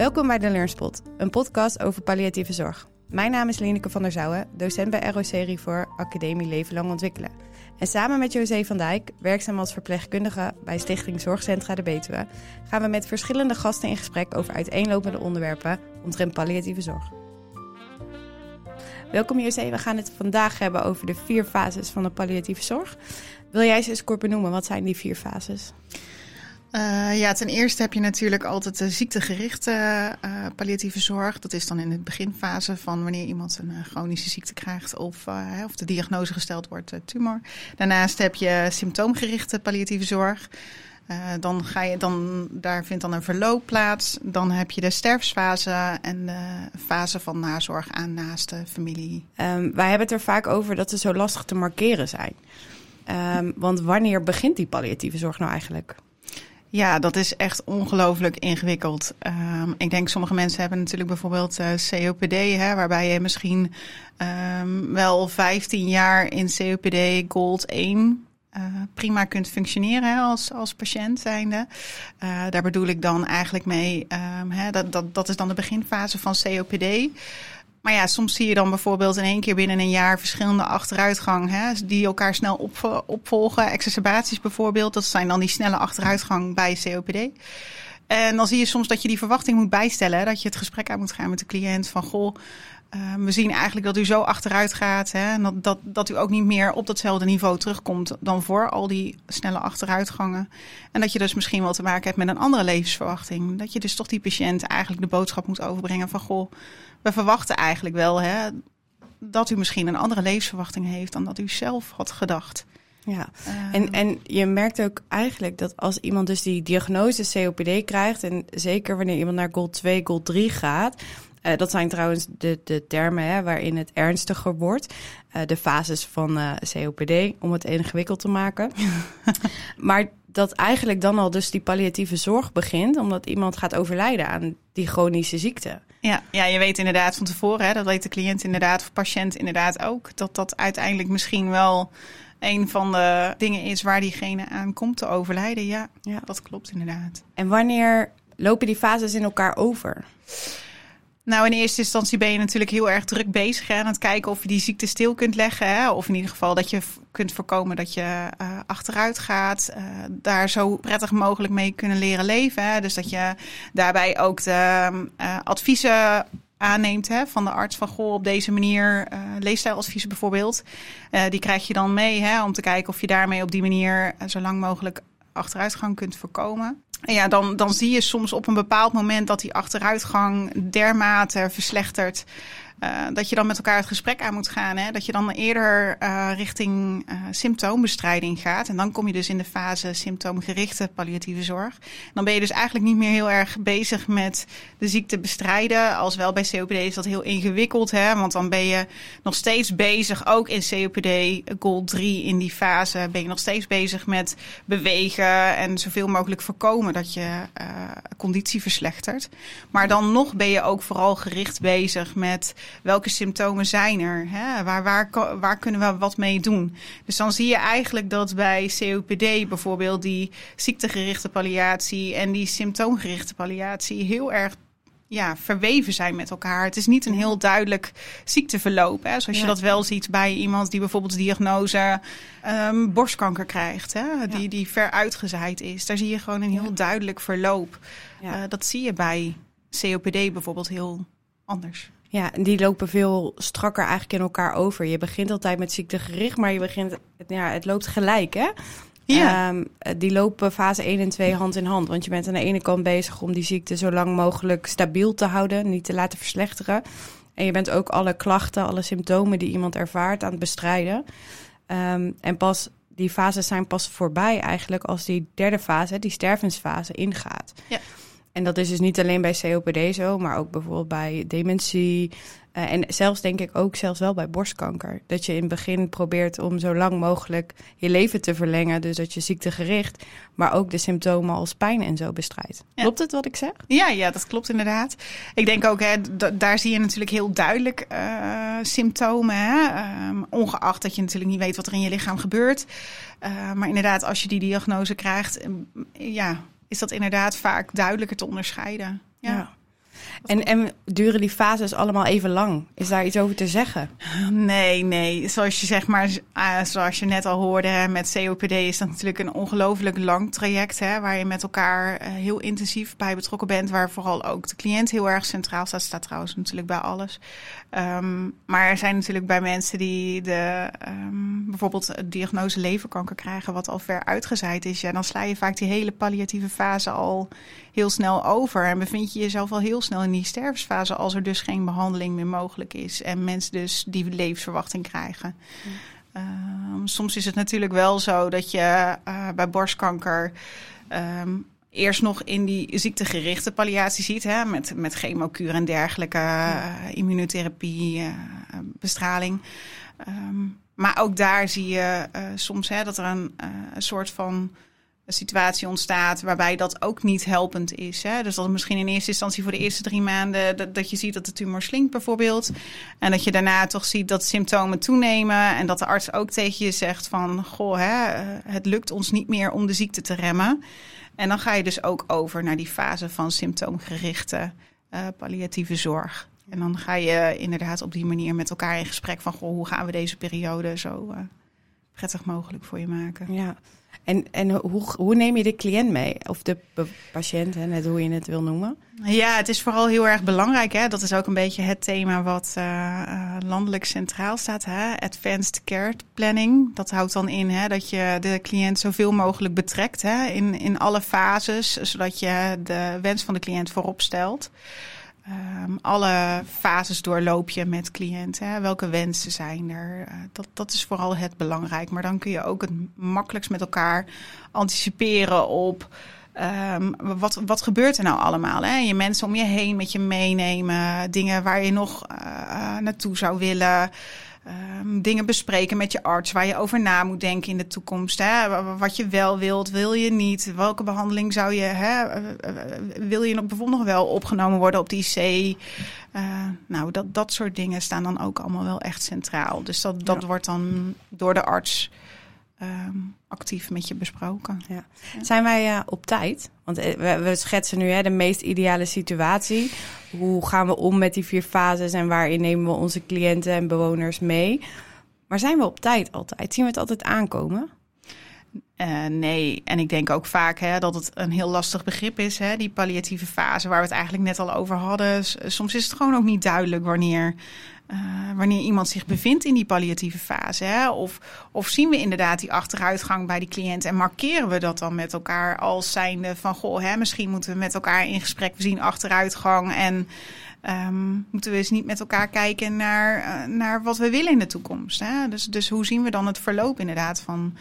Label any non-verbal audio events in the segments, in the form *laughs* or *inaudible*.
Welkom bij de Learnspot, een podcast over palliatieve zorg. Mijn naam is Lineke van der Zouwen, docent bij ROC Rivoor Academie Leven Lang Ontwikkelen. En samen met José van Dijk, werkzaam als verpleegkundige bij Stichting Zorgcentra de Betuwe, gaan we met verschillende gasten in gesprek over uiteenlopende onderwerpen omtrent palliatieve zorg. Welkom José, we gaan het vandaag hebben over de vier fases van de palliatieve zorg. Wil jij ze eens kort benoemen? Wat zijn die vier fases? Uh, ja, ten eerste heb je natuurlijk altijd de ziektegerichte uh, palliatieve zorg. Dat is dan in de beginfase van wanneer iemand een uh, chronische ziekte krijgt of, of de diagnose gesteld wordt tumor. Daarnaast heb je symptoomgerichte palliatieve zorg. dan ga je, dan, daar vindt dan een verloop plaats. Dan heb je de sterfsfase en de fase van nazorg aan naaste familie. Um, wij hebben het er vaak over dat ze zo lastig te markeren zijn. Um, want wanneer begint die palliatieve zorg nou eigenlijk? Ja, dat is echt ongelooflijk ingewikkeld. Um, ik denk sommige mensen hebben natuurlijk bijvoorbeeld uh, COPD, hè, waarbij je misschien um, wel 15 jaar in COPD Gold 1 uh, prima kunt functioneren als, als patiënt zijnde. Uh, daar bedoel ik dan eigenlijk mee, um, hè, dat, dat, dat is dan de beginfase van COPD. Maar ja, soms zie je dan bijvoorbeeld in één keer binnen een jaar verschillende achteruitgang hè, die elkaar snel op, opvolgen. Exacerbaties bijvoorbeeld, dat zijn dan die snelle achteruitgang bij COPD. En dan zie je soms dat je die verwachting moet bijstellen. Dat je het gesprek aan moet gaan met de cliënt van goh, uh, we zien eigenlijk dat u zo achteruit gaat. Hè, en dat, dat, dat u ook niet meer op datzelfde niveau terugkomt dan voor al die snelle achteruitgangen. En dat je dus misschien wel te maken hebt met een andere levensverwachting. Dat je dus toch die patiënt eigenlijk de boodschap moet overbrengen van goh we verwachten eigenlijk wel hè, dat u misschien een andere levensverwachting heeft dan dat u zelf had gedacht. Ja, en, en je merkt ook eigenlijk dat als iemand dus die diagnose COPD krijgt, en zeker wanneer iemand naar Gold 2, Gold 3 gaat, uh, dat zijn trouwens de, de termen hè, waarin het ernstiger wordt. Uh, de fases van uh, COPD, om het ingewikkeld te maken. *laughs* maar dat eigenlijk dan al dus die palliatieve zorg begint, omdat iemand gaat overlijden aan die chronische ziekte. Ja, ja, je weet inderdaad van tevoren, hè, dat weet de cliënt inderdaad, of patiënt inderdaad ook, dat dat uiteindelijk misschien wel een van de dingen is waar diegene aan komt te overlijden. Ja, ja. dat klopt inderdaad. En wanneer lopen die fases in elkaar over? Nou, in eerste instantie ben je natuurlijk heel erg druk bezig hè, aan het kijken of je die ziekte stil kunt leggen. Hè, of in ieder geval dat je kunt voorkomen dat je uh, achteruit gaat. Uh, daar zo prettig mogelijk mee kunnen leren leven. Hè. Dus dat je daarbij ook de uh, adviezen aanneemt hè, van de arts van goh, op deze manier leefstijladviezen bijvoorbeeld. Die krijg je dan mee hè, om te kijken of je daarmee op die manier zo lang mogelijk achteruitgang kunt voorkomen. Ja, dan, dan zie je soms op een bepaald moment dat die achteruitgang dermate verslechtert. Uh, dat je dan met elkaar het gesprek aan moet gaan. Hè? Dat je dan eerder uh, richting uh, symptoombestrijding gaat. En dan kom je dus in de fase symptoomgerichte palliatieve zorg. En dan ben je dus eigenlijk niet meer heel erg bezig met de ziekte bestrijden. Als wel bij COPD is dat heel ingewikkeld. Hè? Want dan ben je nog steeds bezig, ook in COPD Gold 3 in die fase, ben je nog steeds bezig met bewegen en zoveel mogelijk voorkomen dat je conditie verslechtert. Maar dan nog ben je ook vooral gericht bezig met welke symptomen zijn er? Hè? Waar, waar, waar kunnen we wat mee doen? Dus dan zie je eigenlijk dat bij COPD bijvoorbeeld die ziektegerichte palliatie en die symptoomgerichte palliatie heel erg ja, verweven zijn met elkaar. Het is niet een heel duidelijk ziekteverloop. Hè? Zoals ja. je dat wel ziet bij iemand die bijvoorbeeld de diagnose um, borstkanker krijgt. Hè? Die, die ver uitgezaaid is. Daar zie je gewoon een heel ja. duidelijk verloop. Uh, dat zie je bij COPD bijvoorbeeld heel anders. Ja, en die lopen veel strakker eigenlijk in elkaar over. Je begint altijd met ziektegericht, maar je begint, ja, het loopt gelijk, hè? Ja. Um, die lopen fase 1 en 2 hand in hand. Want je bent aan de ene kant bezig om die ziekte zo lang mogelijk stabiel te houden, niet te laten verslechteren. En je bent ook alle klachten, alle symptomen die iemand ervaart aan het bestrijden. Um, en pas die fases zijn pas voorbij eigenlijk als die derde fase, die stervensfase, ingaat. Ja. En dat is dus niet alleen bij COPD zo, maar ook bijvoorbeeld bij dementie. Uh, en zelfs denk ik ook zelfs wel bij borstkanker. Dat je in het begin probeert om zo lang mogelijk je leven te verlengen. Dus dat je ziektegericht, maar ook de symptomen als pijn en zo bestrijdt. Ja. Klopt het wat ik zeg? Ja, ja, dat klopt inderdaad. Ik denk ook, hè, daar zie je natuurlijk heel duidelijk uh, symptomen. Hè? Um, ongeacht dat je natuurlijk niet weet wat er in je lichaam gebeurt. Uh, maar inderdaad, als je die diagnose krijgt, ja, is dat inderdaad vaak duidelijker te onderscheiden. Ja. En, en duren die fases allemaal even lang? Is daar iets over te zeggen? Nee, nee. Zoals je zeg maar, uh, zoals je net al hoorde, met COPD is dat natuurlijk een ongelooflijk lang traject. Hè, waar je met elkaar uh, heel intensief bij betrokken bent. Waar vooral ook de cliënt heel erg centraal staat. Staat trouwens natuurlijk bij alles. Um, maar er zijn natuurlijk bij mensen die de, um, bijvoorbeeld de diagnose leverkanker krijgen, wat al ver uitgezaaid is. Ja, dan sla je vaak die hele palliatieve fase al heel snel over. En bevind je jezelf al heel snel in die stervensfase als er dus geen behandeling meer mogelijk is. En mensen dus die levensverwachting krijgen. Um, soms is het natuurlijk wel zo dat je uh, bij borstkanker um, eerst nog in die ziektegerichte palliatie ziet. Hè, met, met chemokuur en dergelijke, uh, immunotherapie, uh, bestraling. Um, maar ook daar zie je soms hè, dat er een, een soort van situatie ontstaat waarbij dat ook niet helpend is. Hè? Dus dat misschien in eerste instantie voor de eerste drie maanden dat, je ziet dat de tumor slinkt bijvoorbeeld. En dat je daarna toch ziet dat symptomen toenemen en dat de arts ook tegen je zegt van goh, hè, het lukt ons niet meer om de ziekte te remmen. En dan ga je dus ook over naar die fase van symptoomgerichte uh, palliatieve zorg. En dan ga je inderdaad op die manier met elkaar in gesprek van goh, hoe gaan we deze periode zo uh, prettig mogelijk voor je maken. Ja. En, en hoe, hoe neem je de cliënt mee? Of de patiënt, hè, net hoe je het wil noemen? Ja, het is vooral heel erg belangrijk. Hè? Dat is ook een beetje het thema wat uh, landelijk centraal staat. Hè? Advanced Care Planning. Dat houdt dan in hè, dat je de cliënt zoveel mogelijk betrekt hè? In, in alle fases. Zodat je de wens van de cliënt voorop stelt. Um, alle fases doorloop je met cliënten. Hè? Welke wensen zijn er? Uh, dat, dat is vooral het belangrijk. Maar dan kun je ook het makkelijkst met elkaar anticiperen op. Um, wat, wat gebeurt er nou allemaal? Hè? Je mensen om je heen met je meenemen. Dingen waar je nog uh, naartoe zou willen. Um, dingen bespreken met je arts waar je over na moet denken in de toekomst. Hè? Wat je wel wilt, wil je niet? Welke behandeling zou je, hè? wil je nog bijvoorbeeld nog wel opgenomen worden op de IC? Uh, nou, dat, dat soort dingen staan dan ook allemaal wel echt centraal. Dus dat, dat ja. wordt dan door de arts um, actief met je besproken. Ja. Zijn wij uh, op tijd? Want we, we schetsen nu hè, de meest ideale situatie. Hoe gaan we om met die vier fases en waarin nemen we onze cliënten en bewoners mee? Maar zijn we op tijd altijd? Zien we het altijd aankomen? Uh, nee, en ik denk ook vaak hè, dat het een heel lastig begrip is, hè, die palliatieve fase, waar we het eigenlijk net al over hadden. Soms is het gewoon ook niet duidelijk wanneer uh, wanneer iemand zich bevindt in die palliatieve fase. Hè? Of, of zien we inderdaad die achteruitgang bij die cliënt en markeren we dat dan met elkaar als zijnde van goh, hè, misschien moeten we met elkaar in gesprek, zien achteruitgang en um, moeten we eens niet met elkaar kijken naar, uh, naar wat we willen in de toekomst. Hè? Dus, dus hoe zien we dan het verloop inderdaad van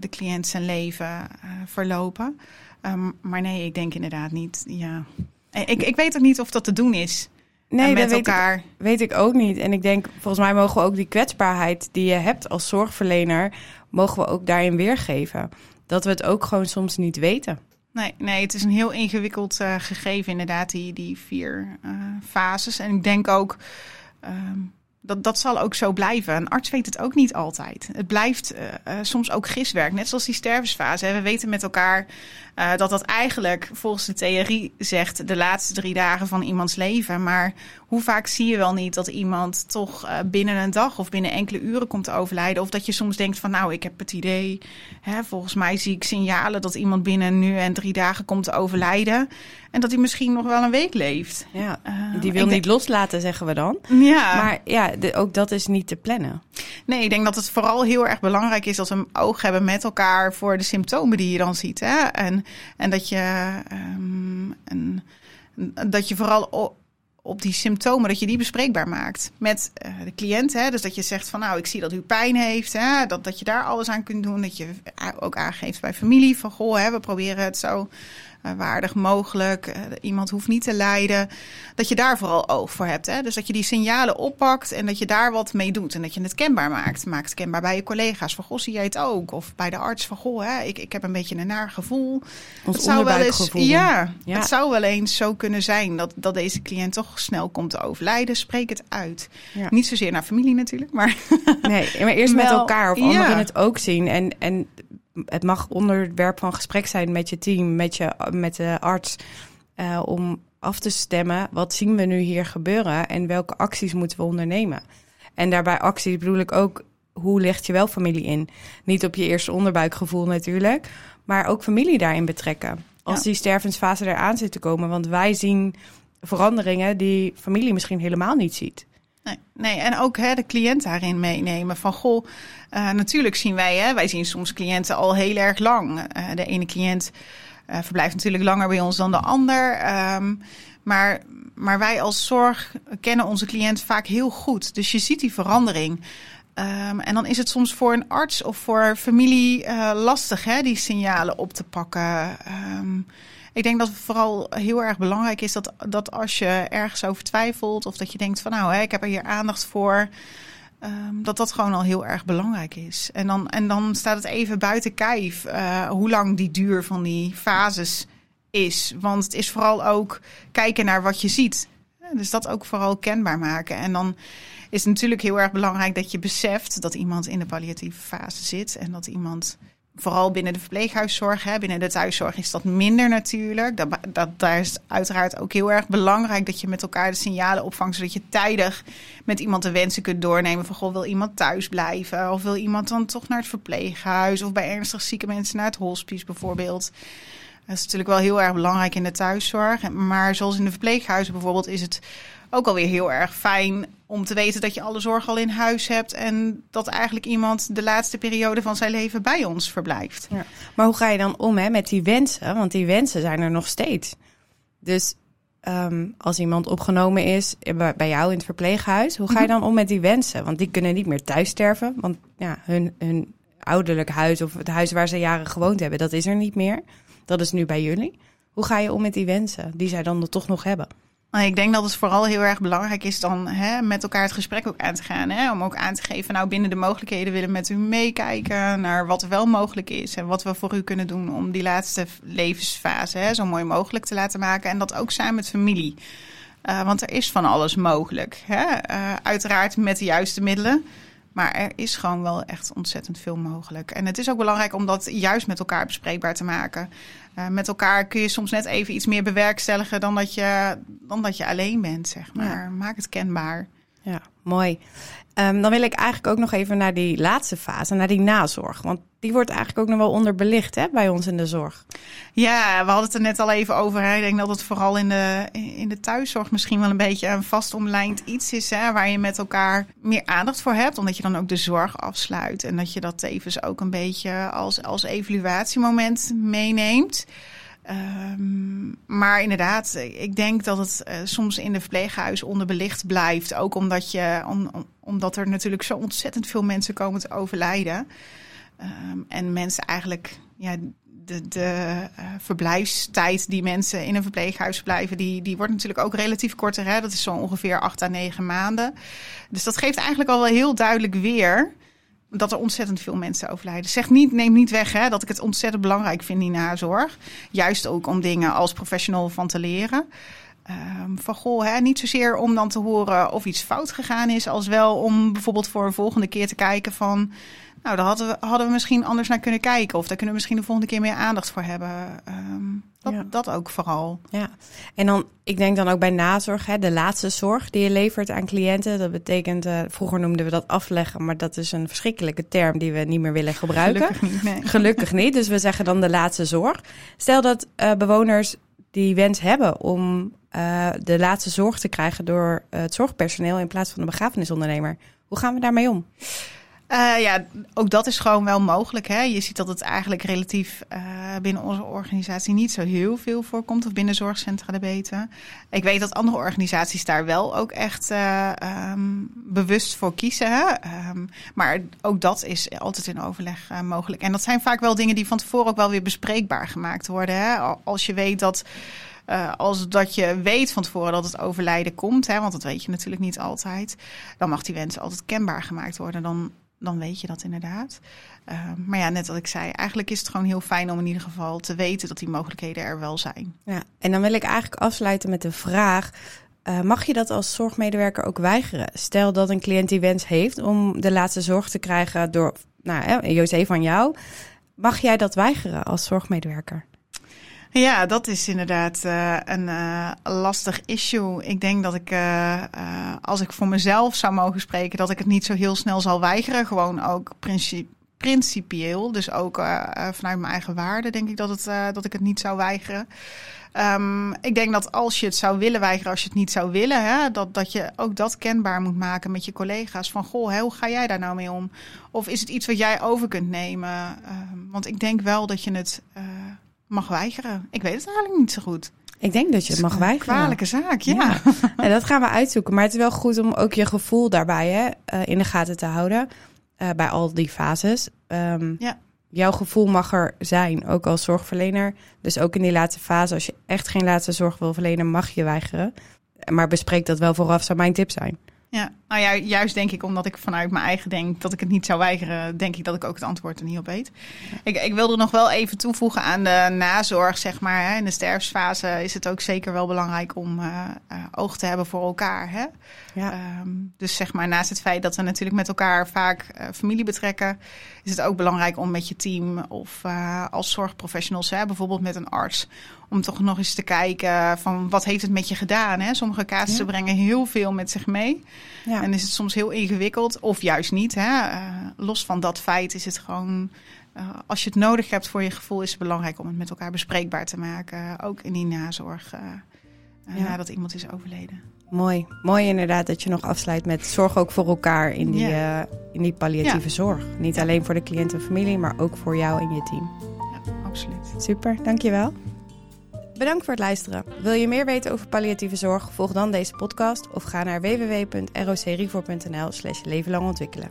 de cliënt zijn leven verlopen? Um, maar nee, ik denk inderdaad niet. Ja. Ik, ik weet ook niet of dat te doen is. Nee, met dat elkaar. Weet ik, weet ik ook niet. En ik denk, volgens mij mogen we ook die kwetsbaarheid die je hebt als zorgverlener, mogen we ook daarin weergeven. Dat we het ook gewoon soms niet weten. Nee, nee het is een heel ingewikkeld uh, gegeven, inderdaad, die, die vier uh, fases. En ik denk ook. Um, dat, dat zal ook zo blijven. Een arts weet het ook niet altijd. Het blijft uh, uh, soms ook giswerk, net zoals die stervensfase. We weten met elkaar uh, dat dat eigenlijk volgens de theorie zegt de laatste drie dagen van iemands leven. Maar hoe vaak zie je wel niet dat iemand toch binnen een dag of binnen enkele uren komt te overlijden? Of dat je soms denkt van nou, ik heb het idee, hè, volgens mij zie ik signalen dat iemand binnen nu en drie dagen komt te overlijden. En dat hij misschien nog wel een week leeft. Ja, die wil niet denk... loslaten, zeggen we dan. Ja. Maar ja, de, ook dat is niet te plannen. Nee, ik denk dat het vooral heel erg belangrijk is dat we een oog hebben met elkaar voor de symptomen die je dan ziet. Hè? En, en dat je, um, en, dat je vooral op, op die symptomen, dat je die bespreekbaar maakt met uh, de cliënt. Hè? Dus dat je zegt van nou, ik zie dat u pijn heeft. Hè? Dat, dat je daar alles aan kunt doen. Dat je ook aangeeft bij familie van goh, hè, we proberen het zo waardig mogelijk. Uh, iemand hoeft niet te lijden. Dat je daar vooral oog voor hebt. Hè? Dus dat je die signalen oppakt en dat je daar wat mee doet. En dat je het kenbaar maakt. Maak het kenbaar bij je collega's. Van goh, zie jij het ook? Of bij de arts van goh, hè, ik, ik heb een beetje een naar gevoel. Ons het zou wel eens, ja, ja, het zou wel eens zo kunnen zijn dat, dat deze cliënt toch snel komt te overlijden. Spreek het uit. Ja. Niet zozeer naar familie natuurlijk, maar... Nee, maar eerst met *laughs* elkaar of anderen ja. het ook zien. En, en het mag onderwerp van gesprek zijn met je team, met, je, met de arts. Uh, om af te stemmen. Wat zien we nu hier gebeuren en welke acties moeten we ondernemen? En daarbij acties bedoel ik ook, hoe ligt je wel familie in? Niet op je eerste onderbuikgevoel natuurlijk, maar ook familie daarin betrekken. Als die stervensfase eraan zit te komen. Want wij zien veranderingen die familie misschien helemaal niet ziet. Nee, nee, en ook hè, de cliënt daarin meenemen. Van goh, uh, natuurlijk zien wij, hè, wij zien soms cliënten al heel erg lang. Uh, de ene cliënt uh, verblijft natuurlijk langer bij ons dan de ander. Um, maar, maar wij als zorg kennen onze cliënt vaak heel goed. Dus je ziet die verandering. Um, en dan is het soms voor een arts of voor familie lastig hè, die signalen op te pakken. Um, ik denk dat het vooral heel erg belangrijk is dat, dat als je ergens over twijfelt of dat je denkt van nou, hè, ik heb er hier aandacht voor. Um, dat dat gewoon al heel erg belangrijk is. En dan, en dan staat het even buiten kijf uh, hoe lang die duur van die fases is. Want het is vooral ook kijken naar wat je ziet. Dus dat ook vooral kenbaar maken. En dan is het natuurlijk heel erg belangrijk dat je beseft dat iemand in de palliatieve fase zit. En dat iemand, vooral binnen de verpleeghuiszorg, hè, binnen de thuiszorg is dat minder natuurlijk. Dat, daar is uiteraard ook heel erg belangrijk dat je met elkaar de signalen opvangt. Zodat je tijdig met iemand de wensen kunt doornemen. Van goh, wil iemand thuis blijven? Of wil iemand dan toch naar het verpleeghuis? Of bij ernstig zieke mensen naar het hospice bijvoorbeeld. Dat is natuurlijk wel heel erg belangrijk in de thuiszorg. Maar zoals in de verpleeghuizen bijvoorbeeld is het ook alweer heel erg fijn om te weten dat je alle zorg al in huis hebt. En dat eigenlijk iemand de laatste periode van zijn leven bij ons verblijft. Ja. Maar hoe ga je dan om hè, met die wensen? Want die wensen zijn er nog steeds. Dus um, als iemand opgenomen is bij jou in het verpleeghuis, hoe ga je mhm. dan om met die wensen? Want die kunnen niet meer thuis sterven. Want ja, hun, hun ouderlijk huis of het huis waar ze jaren gewoond hebben, dat is er niet meer. Dat is nu bij jullie. Hoe ga je om met die wensen die zij dan toch nog hebben? Nou, ik denk dat het vooral heel erg belangrijk is dan hè, met elkaar het gesprek ook aan te gaan. Hè? Om ook aan te geven, nou binnen de mogelijkheden willen we met u meekijken naar wat wel mogelijk is. En wat we voor u kunnen doen om die laatste levensfase hè, zo mooi mogelijk te laten maken. En dat ook samen met familie. Uh, want er is van alles mogelijk. Hè? Uh, uiteraard met de juiste middelen. Maar er is gewoon wel echt ontzettend veel mogelijk. En het is ook belangrijk om dat juist met elkaar bespreekbaar te maken. Uh, met elkaar kun je soms net even iets meer bewerkstelligen dan dat je, dan dat je alleen bent, zeg maar. Maak het kenbaar. Ja, mooi. Um, dan wil ik eigenlijk ook nog even naar die laatste fase, naar die nazorg. Want die wordt eigenlijk ook nog wel onderbelicht hè, bij ons in de zorg. Ja, we hadden het er net al even over. Hè. Ik denk dat het vooral in de, in de thuiszorg misschien wel een beetje een vast omlijnd iets is. Hè, waar je met elkaar meer aandacht voor hebt. Omdat je dan ook de zorg afsluit. En dat je dat tevens ook een beetje als, als evaluatiemoment meeneemt. Um, maar inderdaad, ik denk dat het uh, soms in de verpleeghuis onderbelicht blijft. Ook omdat, je, om, om, omdat er natuurlijk zo ontzettend veel mensen komen te overlijden. Um, en mensen eigenlijk, ja, de, de uh, verblijfstijd die mensen in een verpleeghuis blijven, die, die wordt natuurlijk ook relatief korter. Hè? Dat is zo ongeveer acht à negen maanden. Dus dat geeft eigenlijk al wel heel duidelijk weer dat er ontzettend veel mensen overlijden. Zeg niet, neem niet weg hè, dat ik het ontzettend belangrijk vind, die nazorg. Juist ook om dingen als professional van te leren. Um, van goh, hè, niet zozeer om dan te horen of iets fout gegaan is, als wel om bijvoorbeeld voor een volgende keer te kijken van nou, daar hadden we, hadden we misschien anders naar kunnen kijken. Of daar kunnen we misschien de volgende keer meer aandacht voor hebben. Um, dat, ja. dat ook vooral. Ja, en dan, ik denk dan ook bij nazorg, hè, de laatste zorg die je levert aan cliënten. Dat betekent, uh, vroeger noemden we dat afleggen, maar dat is een verschrikkelijke term die we niet meer willen *laughs* gebruiken. Gelukkig niet. Nee. Gelukkig niet. Dus we zeggen dan de laatste zorg. Stel dat uh, bewoners die wens hebben om uh, de laatste zorg te krijgen door het zorgpersoneel in plaats van de begrafenisondernemer. Hoe gaan we daarmee om? Uh, ja, ook dat is gewoon wel mogelijk. Hè? Je ziet dat het eigenlijk relatief uh, binnen onze organisatie niet zo heel veel voorkomt. Of binnen zorgcentra de beter. Ik weet dat andere organisaties daar wel ook echt uh, um, bewust voor kiezen. Hè? Um, maar ook dat is altijd in overleg mogelijk. En dat zijn vaak wel dingen die van tevoren ook wel weer bespreekbaar gemaakt worden. Hè? Als je weet dat. Als dat je weet van tevoren dat het overlijden komt, hè, want dat weet je natuurlijk niet altijd, dan mag die wens altijd kenbaar gemaakt worden. Dan dan weet je dat inderdaad. Uh, maar ja, net wat ik zei, eigenlijk is het gewoon heel fijn om in ieder geval te weten dat die mogelijkheden er wel zijn. Ja, en dan wil ik eigenlijk afsluiten met de vraag. Uh, mag je dat als zorgmedewerker ook weigeren? Stel dat een cliënt die wens heeft om de laatste zorg te krijgen door, nou, José van jou. Mag jij dat weigeren als zorgmedewerker? Ja, dat is inderdaad uh, een uh, lastig issue. Ik denk dat ik, uh, als ik voor mezelf zou mogen spreken, dat ik het niet zo heel snel zal weigeren. Gewoon ook principe principieel, dus ook vanuit mijn eigen waarde, denk ik dat, het, dat ik het niet zou weigeren. Um, ik denk dat als je het zou willen weigeren, als je het niet zou willen, hè, dat, dat je ook dat kenbaar moet maken met je collega's. Van goh, hoe ga jij daar nou mee om? Of is het iets wat jij over kunt nemen? Um, want ik denk wel dat je het mag weigeren. Ik weet het eigenlijk niet zo goed. Ik denk dat je het mag weigeren. Kwalijke zaak, ja. *laughs* En dat gaan we uitzoeken. Maar het is wel goed om ook je gevoel daarbij hè, uh, in de gaten te houden. Uh, bij al die fases. Um, ja. Jouw gevoel mag er zijn, ook als zorgverlener. Dus ook in die laatste fase, als je echt geen laatste zorg wil verlenen, mag je weigeren. Maar bespreek dat wel vooraf, zou mijn tip zijn. Ja, nou ja, juist denk ik omdat ik vanuit mijn eigen denk dat ik het niet zou weigeren, denk ik dat ik ook het antwoord er niet op weet. Ik, ik wilde nog wel even toevoegen aan de nazorg, zeg maar. Hè. In de sterfsfase is het ook zeker wel belangrijk om uh, uh, oog te hebben voor elkaar. Hè. Ja. Um, dus zeg maar, naast het feit dat we natuurlijk met elkaar vaak uh, familie betrekken, is het ook belangrijk om met je team of als zorgprofessionals, hè, bijvoorbeeld met een arts, om toch nog eens te kijken van wat heeft het met je gedaan. Hè? Sommige casussen brengen heel veel met zich mee. Ja. En is het soms heel ingewikkeld of juist niet. Hè? Uh, los van dat feit is het gewoon... Uh, als je het nodig hebt voor je gevoel, is het belangrijk om het met elkaar bespreekbaar te maken. Ook in die nazorg uh, ja. nadat iemand is overleden. Mooi. Mooi inderdaad dat je nog afsluit met zorg ook voor elkaar in die, in die palliatieve zorg. Niet alleen voor de cliënt en familie, maar ook voor jou en je team. Ja, absoluut. Super, dankjewel. Bedankt voor het luisteren. Wil je meer weten over palliatieve zorg? Volg dan deze podcast of ga naar www.rocrefor.nl slash leven lang ontwikkelen.